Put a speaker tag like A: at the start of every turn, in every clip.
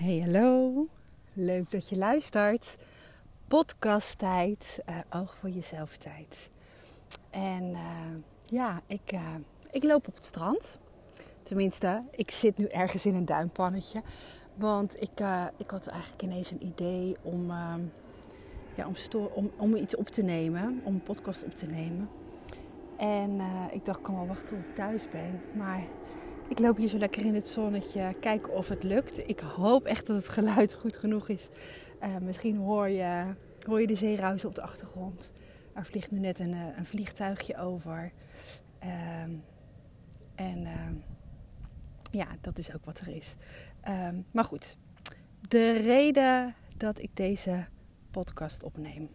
A: Hey, hallo. Leuk dat je luistert. Podcast tijd, uh, oog voor jezelf tijd. En uh, ja, ik, uh, ik loop op het strand. Tenminste, ik zit nu ergens in een duimpannetje. Want ik, ik had eigenlijk ineens een idee om, ja, om, om, om iets op te nemen. Om een podcast op te nemen. En ik dacht, ik kan wel wachten tot ik thuis ben. Maar ik loop hier zo lekker in het zonnetje, kijken of het lukt. Ik hoop echt dat het geluid goed genoeg is. Uh, misschien hoor je, hoor je de zeeruis op de achtergrond. Er vliegt nu net een, eh, een vliegtuigje over. Uh, en uh, ja, dat is ook wat er is. Ehm, maar goed, de reden dat ik deze podcast opneem.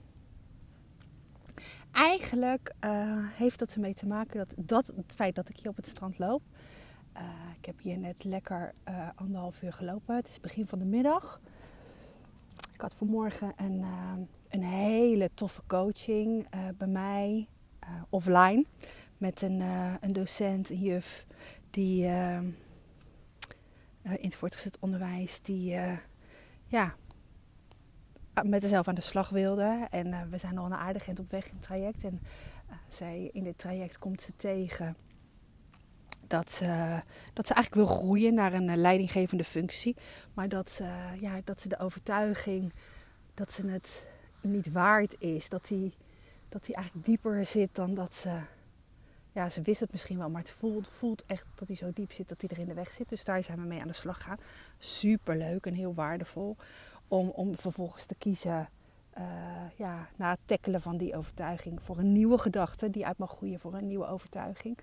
A: Eigenlijk eh, heeft dat ermee te maken dat, dat het feit dat ik hier op het strand loop uh, ik heb hier net lekker uh, anderhalf uur gelopen. Het is begin van de middag. Ik had vanmorgen een, uh, een hele toffe coaching bij mij offline. Met een, een docent, een juf, die in het voortgezet onderwijs, die ja, met zichzelf aan de slag wilde. En we zijn al een aardig eind op weg in het traject. En zij, in dit traject komt ze tegen dat ze, dat ze eigenlijk wil groeien naar een eh, leidinggevende functie. Maar dat, ze, ja, dat ze de overtuiging dat ze het niet waard is. Dat die, dat die eigenlijk dieper zit dan dat ze. Ja, ze wist het misschien wel, maar het voelt, voelt echt dat hij zo diep zit dat hij er in de weg zit. Dus daar zijn we mee aan de slag gaan. Super leuk en heel waardevol om, om vervolgens te kiezen. Uh, ja, na het tackelen van die overtuiging voor een nieuwe gedachte die uit mag groeien voor een nieuwe overtuiging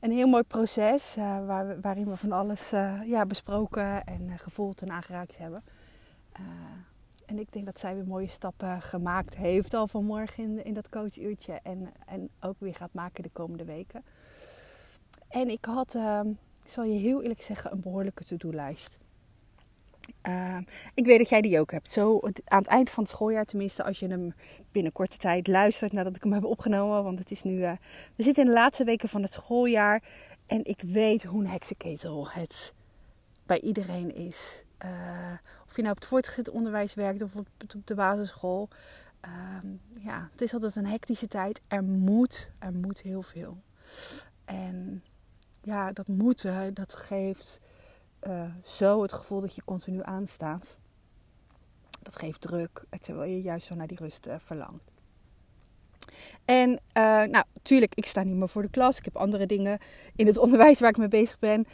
A: een heel mooi proces uh, waar, waarin we van alles uh, ja, besproken en uh, gevoeld en aangeraakt hebben. en ik denk dat zij weer mooie stappen gemaakt heeft al vanmorgen in, in dat coachuurtje en, en ook weer gaat maken de komende weken. En ik had, ehm, ik zal je heel eerlijk zeggen, een behoorlijke to-do-lijst. Uh, ik weet dat jij die ook hebt. Zo aan het eind van het schooljaar, tenminste als je hem binnen korte tijd luistert nadat ik hem heb opgenomen. Want het is nu, uh, we zitten in de laatste weken van het schooljaar. En ik weet hoe een heksenketel het bij iedereen is. Uh, of je nou op het voortgezet onderwijs werkt of op, op de basisschool. Ehm, ja, het is altijd een hectische tijd. Er moet, er moet heel veel. En ja, dat moeten, dat geeft uh, zo het gevoel dat je continu aanstaat. Dat geeft druk, terwijl je juist zo naar die rust uh, verlangt. En uh, nou, tuurlijk, ik sta niet meer voor de klas. Ik heb andere dingen in het onderwijs waar ik mee bezig ben.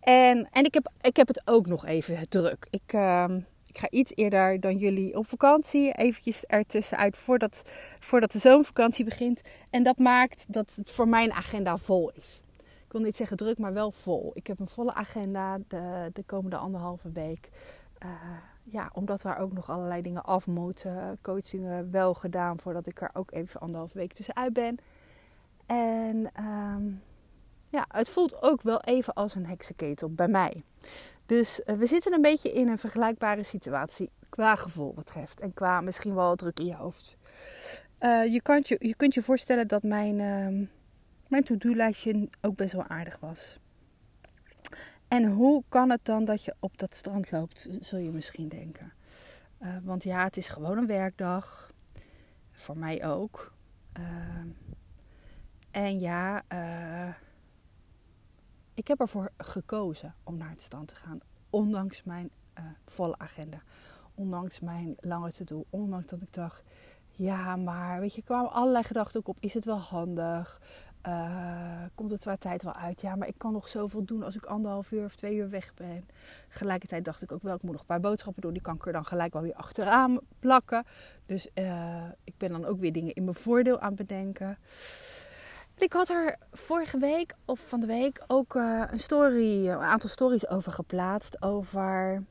A: En, en ik, heb, ik heb het ook nog even druk. Ik, ehm, ik ga iets eerder dan jullie op vakantie. Eventjes ertussenuit voordat, voordat de zomervakantie begint. En dat maakt dat het voor mijn agenda vol is ik wil niet zeggen druk, maar wel vol. Ik heb een volle agenda de, de komende anderhalve week. Uh, ja, omdat we ook nog allerlei dingen af moeten. Coachingen wel gedaan voordat ik er ook even anderhalve week tussenuit ben. En um, ja, het voelt ook wel even als een heksenketel bij mij. Dus uh, we zitten een beetje in een vergelijkbare situatie qua gevoel betreft. En qua misschien wel druk in je hoofd. Uh, je, kunt je, je kunt je voorstellen dat mijn, uh, mijn to-do-lijstje ook best wel aardig was. En hoe kan het dan dat je op dat strand loopt, zul je misschien denken. Uh, want ja, het is gewoon een werkdag. Voor mij ook. Uh, en ja, uh, ik heb ervoor gekozen om naar het strand te gaan. Ondanks mijn volle agenda. Ondanks mijn lange to-do. Ondanks dat ik dacht, ja, maar weet je, kwamen allerlei gedachten ook op. Is het wel handig? Uh, komt het qua tijd wel uit? Ja, maar ik kan nog zoveel doen als ik anderhalf uur of twee uur weg ben. Tegelijkertijd dacht ik ook wel, ik moet nog een paar boodschappen doen. Die kan ik er dan gelijk wel weer achteraan plakken. Dus uh, ik ben dan ook weer dingen in mijn voordeel aan het bedenken. ik had er vorige week of van de week ook uh, een story, een aantal stories over geplaatst. Over,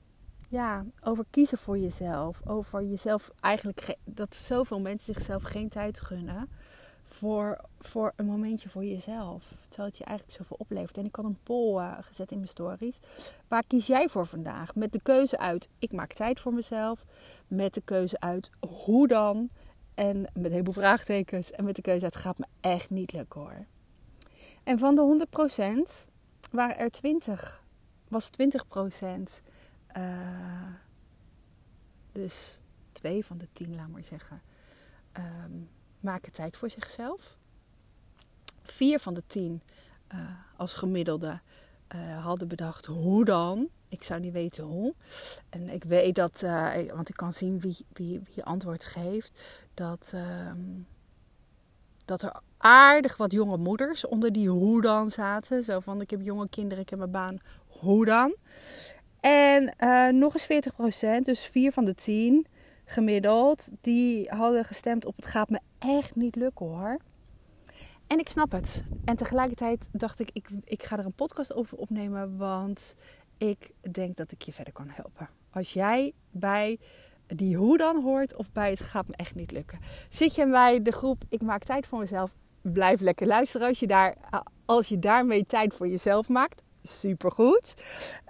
A: ja, over kiezen voor jezelf. Over jezelf eigenlijk, dat zoveel mensen zichzelf geen tijd gunnen voor, voor een momentje voor jezelf. Terwijl het je eigenlijk zoveel oplevert. En ik had een poll uh, gezet in mijn stories. Waar kies jij voor vandaag? Met de keuze uit, ik maak tijd voor mezelf. Met de keuze uit, hoe dan? En met een heleboel vraagtekens. En met de keuze uit, gaat me echt niet lukken hoor. En van de 100% waren er 20, was 20% uh, dus twee van de tien, laat maar zeggen, ehm, maken tijd voor zichzelf. Vier van de tien uh, als gemiddelde uh, hadden bedacht hoe dan. Ik zou niet weten hoe. En ik weet dat, uh, want ik kan zien wie, wie, wie antwoord geeft, dat, ehm, dat er aardig wat jonge moeders onder die hoe dan zaten. Zo van ik heb jonge kinderen, ik heb mijn baan, hoe dan? En nog eens 40%, dus 4 van de 10 gemiddeld, die hadden gestemd op het gaat me echt niet lukken hoor. En ik snap het. En tegelijkertijd dacht ik, ik, ik ga er een podcast over opnemen, want ik denk dat ik je verder kan helpen. Als jij bij die hoe dan hoort of bij het gaat me echt niet lukken. Zit je bij de groep ik maak tijd voor mezelf, blijf lekker luisteren als je, daar, als je daarmee tijd voor jezelf maakt. Supergoed.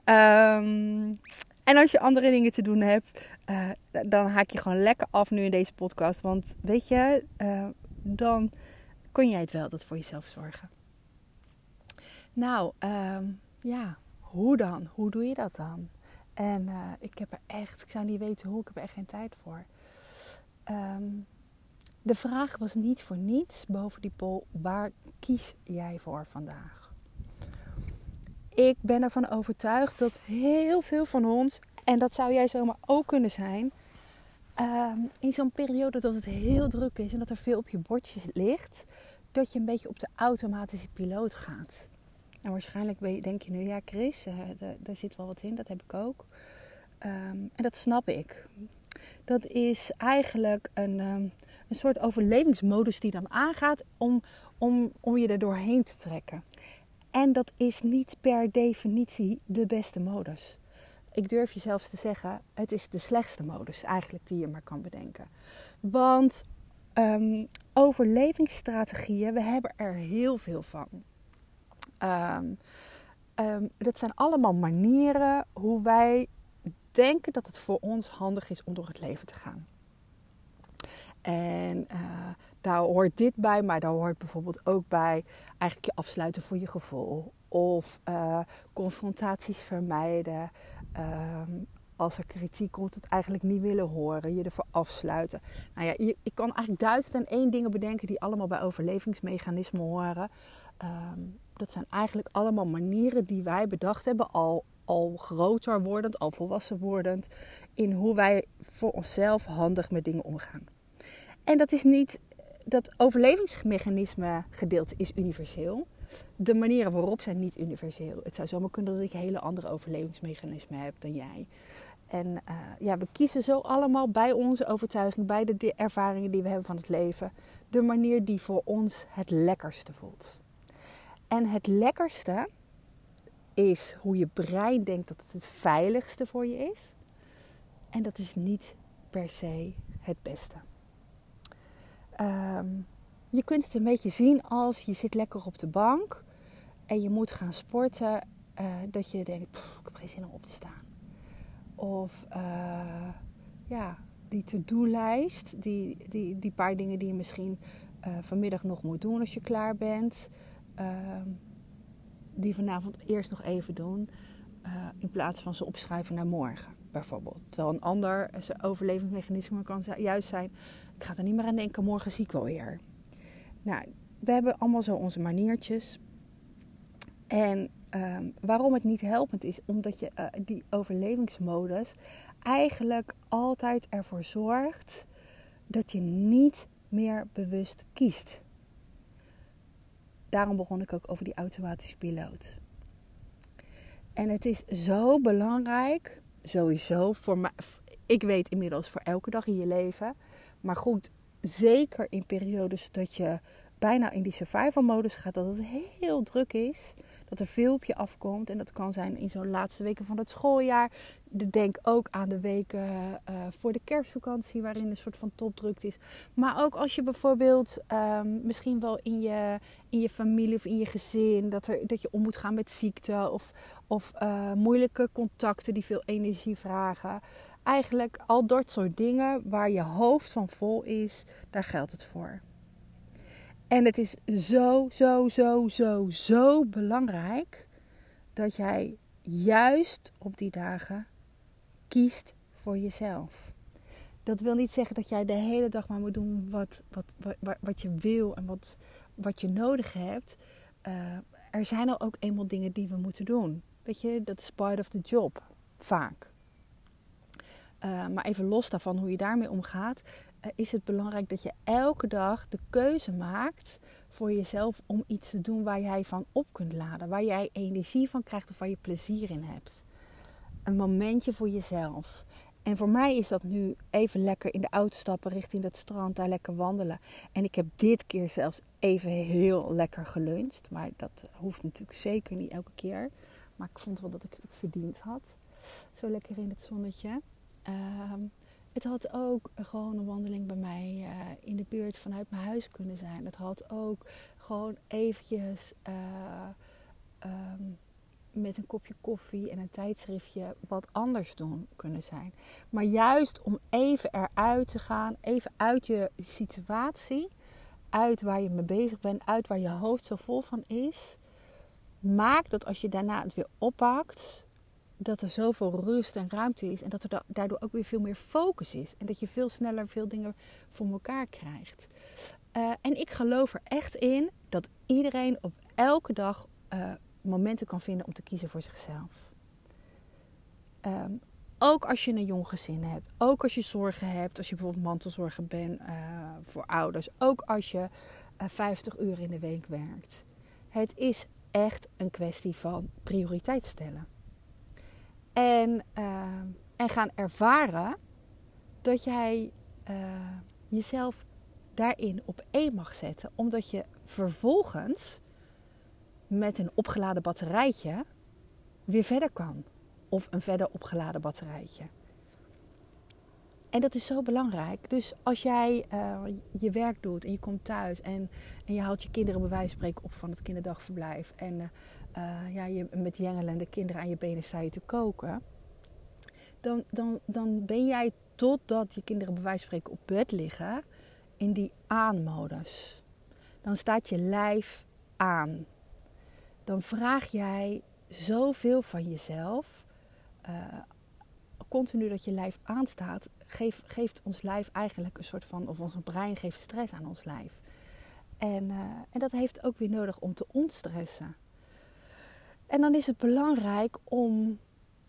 A: Um, en als je andere dingen te doen hebt, uh, dan haak je gewoon lekker af nu in deze podcast. Want weet je, uh, dan kun jij het wel dat voor jezelf zorgen. Nou, um, ja, hoe dan? Hoe doe je dat dan? En uh, ik heb er echt, ik zou niet weten hoe, ik heb er echt geen tijd voor. Um, de vraag was niet voor niets boven die poll, waar kies jij voor vandaag? Ik ben ervan overtuigd dat heel veel van ons, en dat zou jij zomaar ook kunnen zijn, um, in zo'n periode dat het heel druk is en dat er veel op je bordje ligt, dat je een beetje op de automatische piloot gaat. En waarschijnlijk denk je nu, ja Chris, uh, daar zit wel wat in, dat heb ik ook. Um, en dat snap ik. Dat is eigenlijk een, um, een soort overlevingsmodus die dan aangaat om, om, om je er doorheen te trekken. En dat is niet per definitie de beste modus. Ik durf je zelfs te zeggen, het is de slechtste modus eigenlijk die je maar kan bedenken. Want um, overlevingsstrategieën, we hebben er heel veel van. Um, dat zijn allemaal manieren hoe wij denken dat het voor ons handig is om door het leven te gaan. En uh, daar hoort dit bij, maar daar hoort bijvoorbeeld ook bij eigenlijk je afsluiten voor je gevoel. Of uh, confrontaties vermijden. Um, als er kritiek komt, het eigenlijk niet willen horen, je ervoor afsluiten. Nou ja, ik kan eigenlijk duizend en één dingen bedenken die allemaal bij overlevingsmechanismen horen. Um, dat zijn eigenlijk allemaal manieren die wij bedacht hebben, al, al groter wordend, al volwassen wordend, in hoe wij voor onszelf handig met dingen omgaan. En dat is niet, dat overlevingsmechanisme gedeelte is universeel. De manieren waarop zijn niet universeel. Het zou zomaar kunnen dat ik hele andere overlevingsmechanismen heb dan jij. En uh, ja, we kiezen zo allemaal bij onze overtuiging, bij de ervaringen die we hebben van het leven, de manier die voor ons het lekkerste voelt. En het lekkerste is hoe je brein denkt dat het het veiligste voor je is. En dat is niet per se het beste. Um, je kunt het een beetje zien als je zit lekker op de bank en je moet gaan sporten. Uh, dat je denkt, ik heb geen zin om op te staan. Of uh, ja, die to-do-lijst, die, die, die paar dingen die je misschien uh, vanmiddag nog moet doen als je klaar bent. Ehm, die vanavond eerst nog even doen. in plaats van ze opschrijven naar morgen, bijvoorbeeld. Terwijl een ander zijn overlevingsmechanisme kan juist zijn ik ga er niet meer aan denken, morgen zie ik wel weer. Nou, we hebben allemaal zo onze maniertjes. En um, waarom het niet helpend is, omdat je uh, die overlevingsmodus eigenlijk altijd ervoor zorgt dat je niet meer bewust kiest. Daarom begon ik ook over die automatische piloot. En het is zo belangrijk, sowieso voor mij. Ik weet inmiddels voor elke dag in je leven maar goed, zeker in periodes dat je bijna in die survival modus gaat, dat het heel druk is, dat er veel op je afkomt. En dat kan zijn in zo'n laatste weken van het schooljaar. Denk ook aan de weken uh, voor de kerstvakantie, waarin een soort van topdruk is. Maar ook als je bijvoorbeeld um, misschien wel in je, in je familie of in je gezin, dat, er, dat je om moet gaan met ziekte of, of uh, moeilijke contacten die veel energie vragen. Eigenlijk al dat soort dingen waar je hoofd van vol is, daar geldt het voor. En het is zo, zo, zo, zo, zo belangrijk dat jij juist op die dagen kiest voor jezelf. dat wil niet zeggen dat jij de hele dag maar moet doen wat, wat, wat, wat je wil en wat, wat je nodig hebt. Uh, er zijn al ook eenmaal dingen die we moeten doen. Weet je, dat is part of the job. Vaak. Uh, maar even los daarvan hoe je daarmee omgaat, is het belangrijk dat je elke dag de keuze maakt voor jezelf om iets te doen waar jij van op kunt laden. Waar jij energie van krijgt of waar je plezier in hebt. Een momentje voor jezelf. En voor mij is dat nu even lekker in de auto stappen richting dat strand, daar lekker wandelen. En ik heb dit keer zelfs even heel lekker geluncht. Maar dat hoeft natuurlijk zeker niet elke keer. Maar ik vond wel dat ik het verdiend had. Zo lekker in het zonnetje. Ehm, het had ook gewoon een wandeling bij mij uh, in de buurt vanuit mijn huis kunnen zijn. Het had ook gewoon eventjes uh, um, met een kopje koffie en een tijdschriftje wat anders doen kunnen zijn. Maar juist om even eruit te gaan, even uit je situatie, uit waar je mee bezig bent, uit waar je hoofd zo vol van is, maakt dat als je daarna het weer oppakt, dat er zoveel rust en ruimte is en dat er daardoor ook weer veel meer focus is en dat je veel sneller veel dingen voor elkaar krijgt. Uh, en ik geloof er echt in dat iedereen op elke dag uh, momenten kan vinden om te kiezen voor zichzelf. Um, ook als je een jong gezin hebt, ook als je zorgen hebt, als je bijvoorbeeld mantelzorger bent uh, voor ouders, ook als je uh, eh, 50 uur in de week werkt. Het is echt een kwestie van prioriteit stellen. En, uh, en gaan ervaren dat jij jezelf daarin op één mag zetten, omdat je vervolgens met een opgeladen batterijtje weer verder kan. Of een verder opgeladen batterijtje. En dat is zo belangrijk. Dus als jij uh, je werk doet en je komt thuis en, en je haalt je kinderen bij wijze van spreken op van het kinderdagverblijf. En uh, ja, je met de kinderen aan je benen sta je te koken. Dan, dan, dan ben jij totdat je kinderen bij wijze van spreken op bed liggen in die aanmodus. Dan staat je lijf aan dan vraag jij zoveel van jezelf. Uh, continu dat je lijf aanstaat, geeft, geeft ons lijf eigenlijk een soort van, of ons brein geeft stress aan ons lijf. En, uh, en dat heeft ook weer nodig om te ontstressen. En dan is het belangrijk om,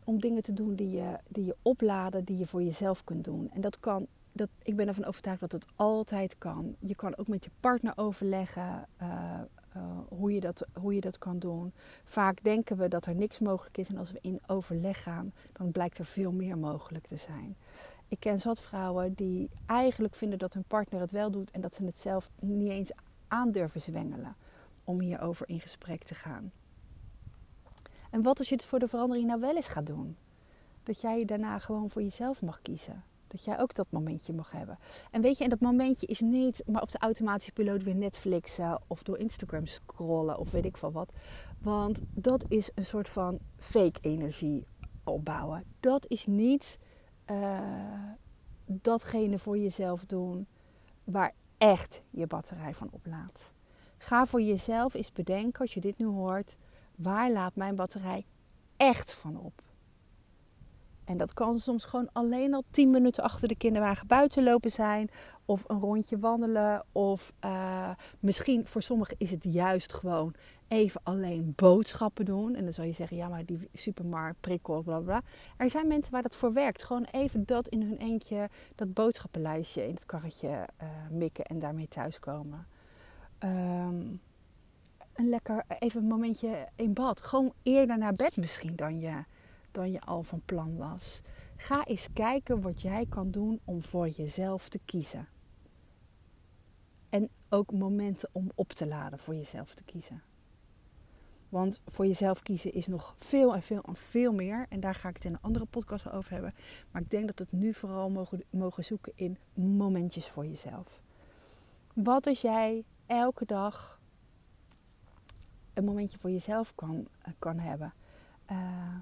A: om dingen te doen die je, die je opladen, die je voor jezelf kunt doen. En dat kan, dat, ik ben ervan overtuigd dat het altijd kan. Je kan ook met je partner overleggen. Uh, uh, hoe, je dat, hoe je dat kan doen. Vaak denken we dat er niks mogelijk is en als we in overleg gaan, dan blijkt er veel meer mogelijk te zijn. Ik ken zat vrouwen die eigenlijk vinden dat hun partner het wel doet en dat ze het zelf niet eens aandurven zwengelen om hierover in gesprek te gaan. En wat als je het voor de verandering nou wel eens gaat doen? Dat jij je daarna gewoon voor jezelf mag kiezen. Dat jij ook dat momentje mag hebben. En weet je, en dat momentje is niet maar op de automatische piloot weer Netflixen of door Instagram scrollen of weet ik veel wat. Want dat is een soort van fake energie opbouwen. Dat is niet uh, datgene voor jezelf doen waar echt je batterij van oplaadt. Ga voor jezelf eens bedenken als je dit nu hoort. Waar laat mijn batterij echt van op? En dat kan soms gewoon alleen al 10 minuten achter de kinderwagen buiten lopen zijn. Of een rondje wandelen. Of uh, misschien voor sommigen is het juist gewoon even alleen boodschappen doen. En dan zal je zeggen, ja maar die supermarkt, prikkel, bla bla. Er zijn mensen waar dat voor werkt. Gewoon even dat in hun eentje, dat boodschappenlijstje in het karretje uh, mikken en daarmee thuiskomen. Um, een lekker, even een momentje in bad. Gewoon eerder naar bed misschien dan je dan je al van plan was. Ga eens kijken wat jij kan doen om voor jezelf te kiezen. En ook momenten om op te laden voor jezelf te kiezen. Want voor jezelf kiezen is nog veel en veel en veel meer. En daar ga ik het in een andere podcast over hebben. Maar ik denk dat we het nu vooral mogen, mogen zoeken in momentjes voor jezelf. Wat als jij elke dag een momentje voor jezelf kan, kan hebben? Uh,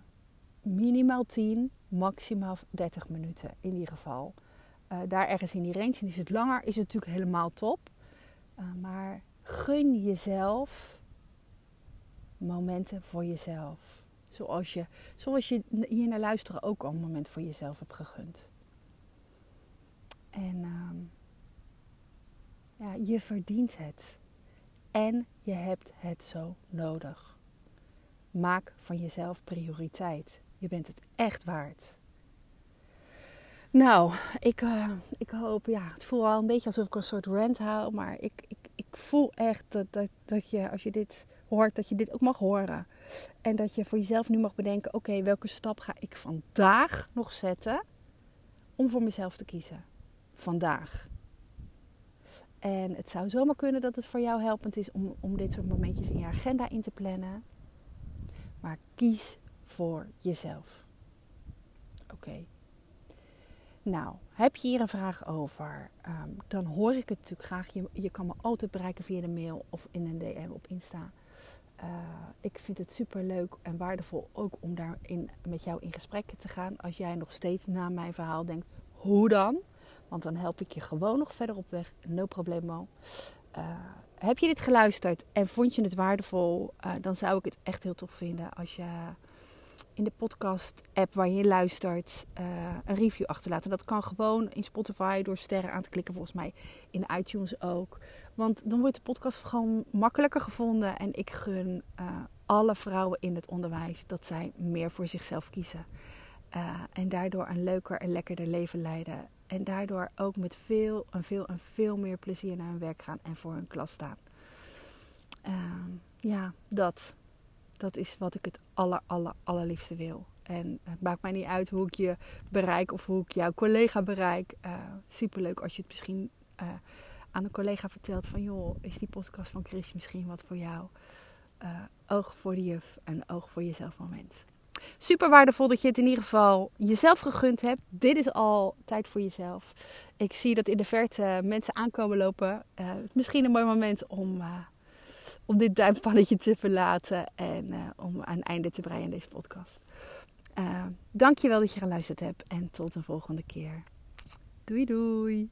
A: minimaal 10, maximaal 30 minuten in ieder geval. Uh, daar ergens in die range. Is het langer, is het natuurlijk helemaal top. Uh, maar gun jezelf momenten voor jezelf. Zoals je, zoals je hier naar luisteren ook al een moment voor jezelf hebt gegund. En ehm, ja, je verdient het. En je hebt het zo nodig. Maak van jezelf prioriteit. Je bent het echt waard. Nou, ik, uh, ik hoop, ja, het voelt wel een beetje alsof ik een soort rant hou. Maar ik, ik, ik voel echt dat, dat, dat je, als je dit hoort, dat je dit ook mag horen. En dat je voor jezelf nu mag bedenken: oké, welke stap ga ik vandaag nog zetten om voor mezelf te kiezen? Vandaag. En het zou zomaar kunnen dat het voor jou helpend is om, om dit soort momentjes in je agenda in te plannen. Maar kies voor jezelf. Oké. Nou, heb je hier een vraag over? Ehm, dan hoor ik het natuurlijk graag. Je, je kan me altijd bereiken via de mail of in een DM op Insta. Uh, ik vind het super leuk en waardevol ook om daarin met jou in gesprek te gaan. Als jij nog steeds na mijn verhaal denkt, hoe dan? Want dan help ik je gewoon nog verder op weg. No problemo. Uh, heb je dit geluisterd en vond je het waardevol? Uh, dan zou ik het echt heel tof vinden als je in de podcast-app waar je luistert uh, een review achterlaten. Dat kan gewoon in Spotify door sterren aan te klikken, volgens mij in iTunes ook. Want dan wordt de podcast gewoon makkelijker gevonden. En ik gun uh, alle vrouwen in het onderwijs dat zij meer voor zichzelf kiezen. Uh, en daardoor een leuker en lekkerder leven leiden. En daardoor ook met veel en veel en veel meer plezier naar hun werk gaan en voor hun klas staan. ja, dat dat is wat ik het aller, aller, allerliefste wil. En het maakt mij niet uit hoe ik je bereik of hoe ik jouw collega bereik. Uh, superleuk als je het misschien uh, aan een collega vertelt van... joh, is die podcast van Chris misschien wat voor jou? Uh, oog voor de juf en oog voor jezelf moment. Super waardevol dat je het in ieder geval jezelf gegund hebt. Dit is al tijd voor jezelf. Ik zie dat in de verte mensen aankomen lopen. misschien een mooi moment om om dit duimpannetje te verlaten en uh, om een einde te breien aan deze podcast. Uh, dankjewel dat je geluisterd hebt en tot een volgende keer. Doei doei!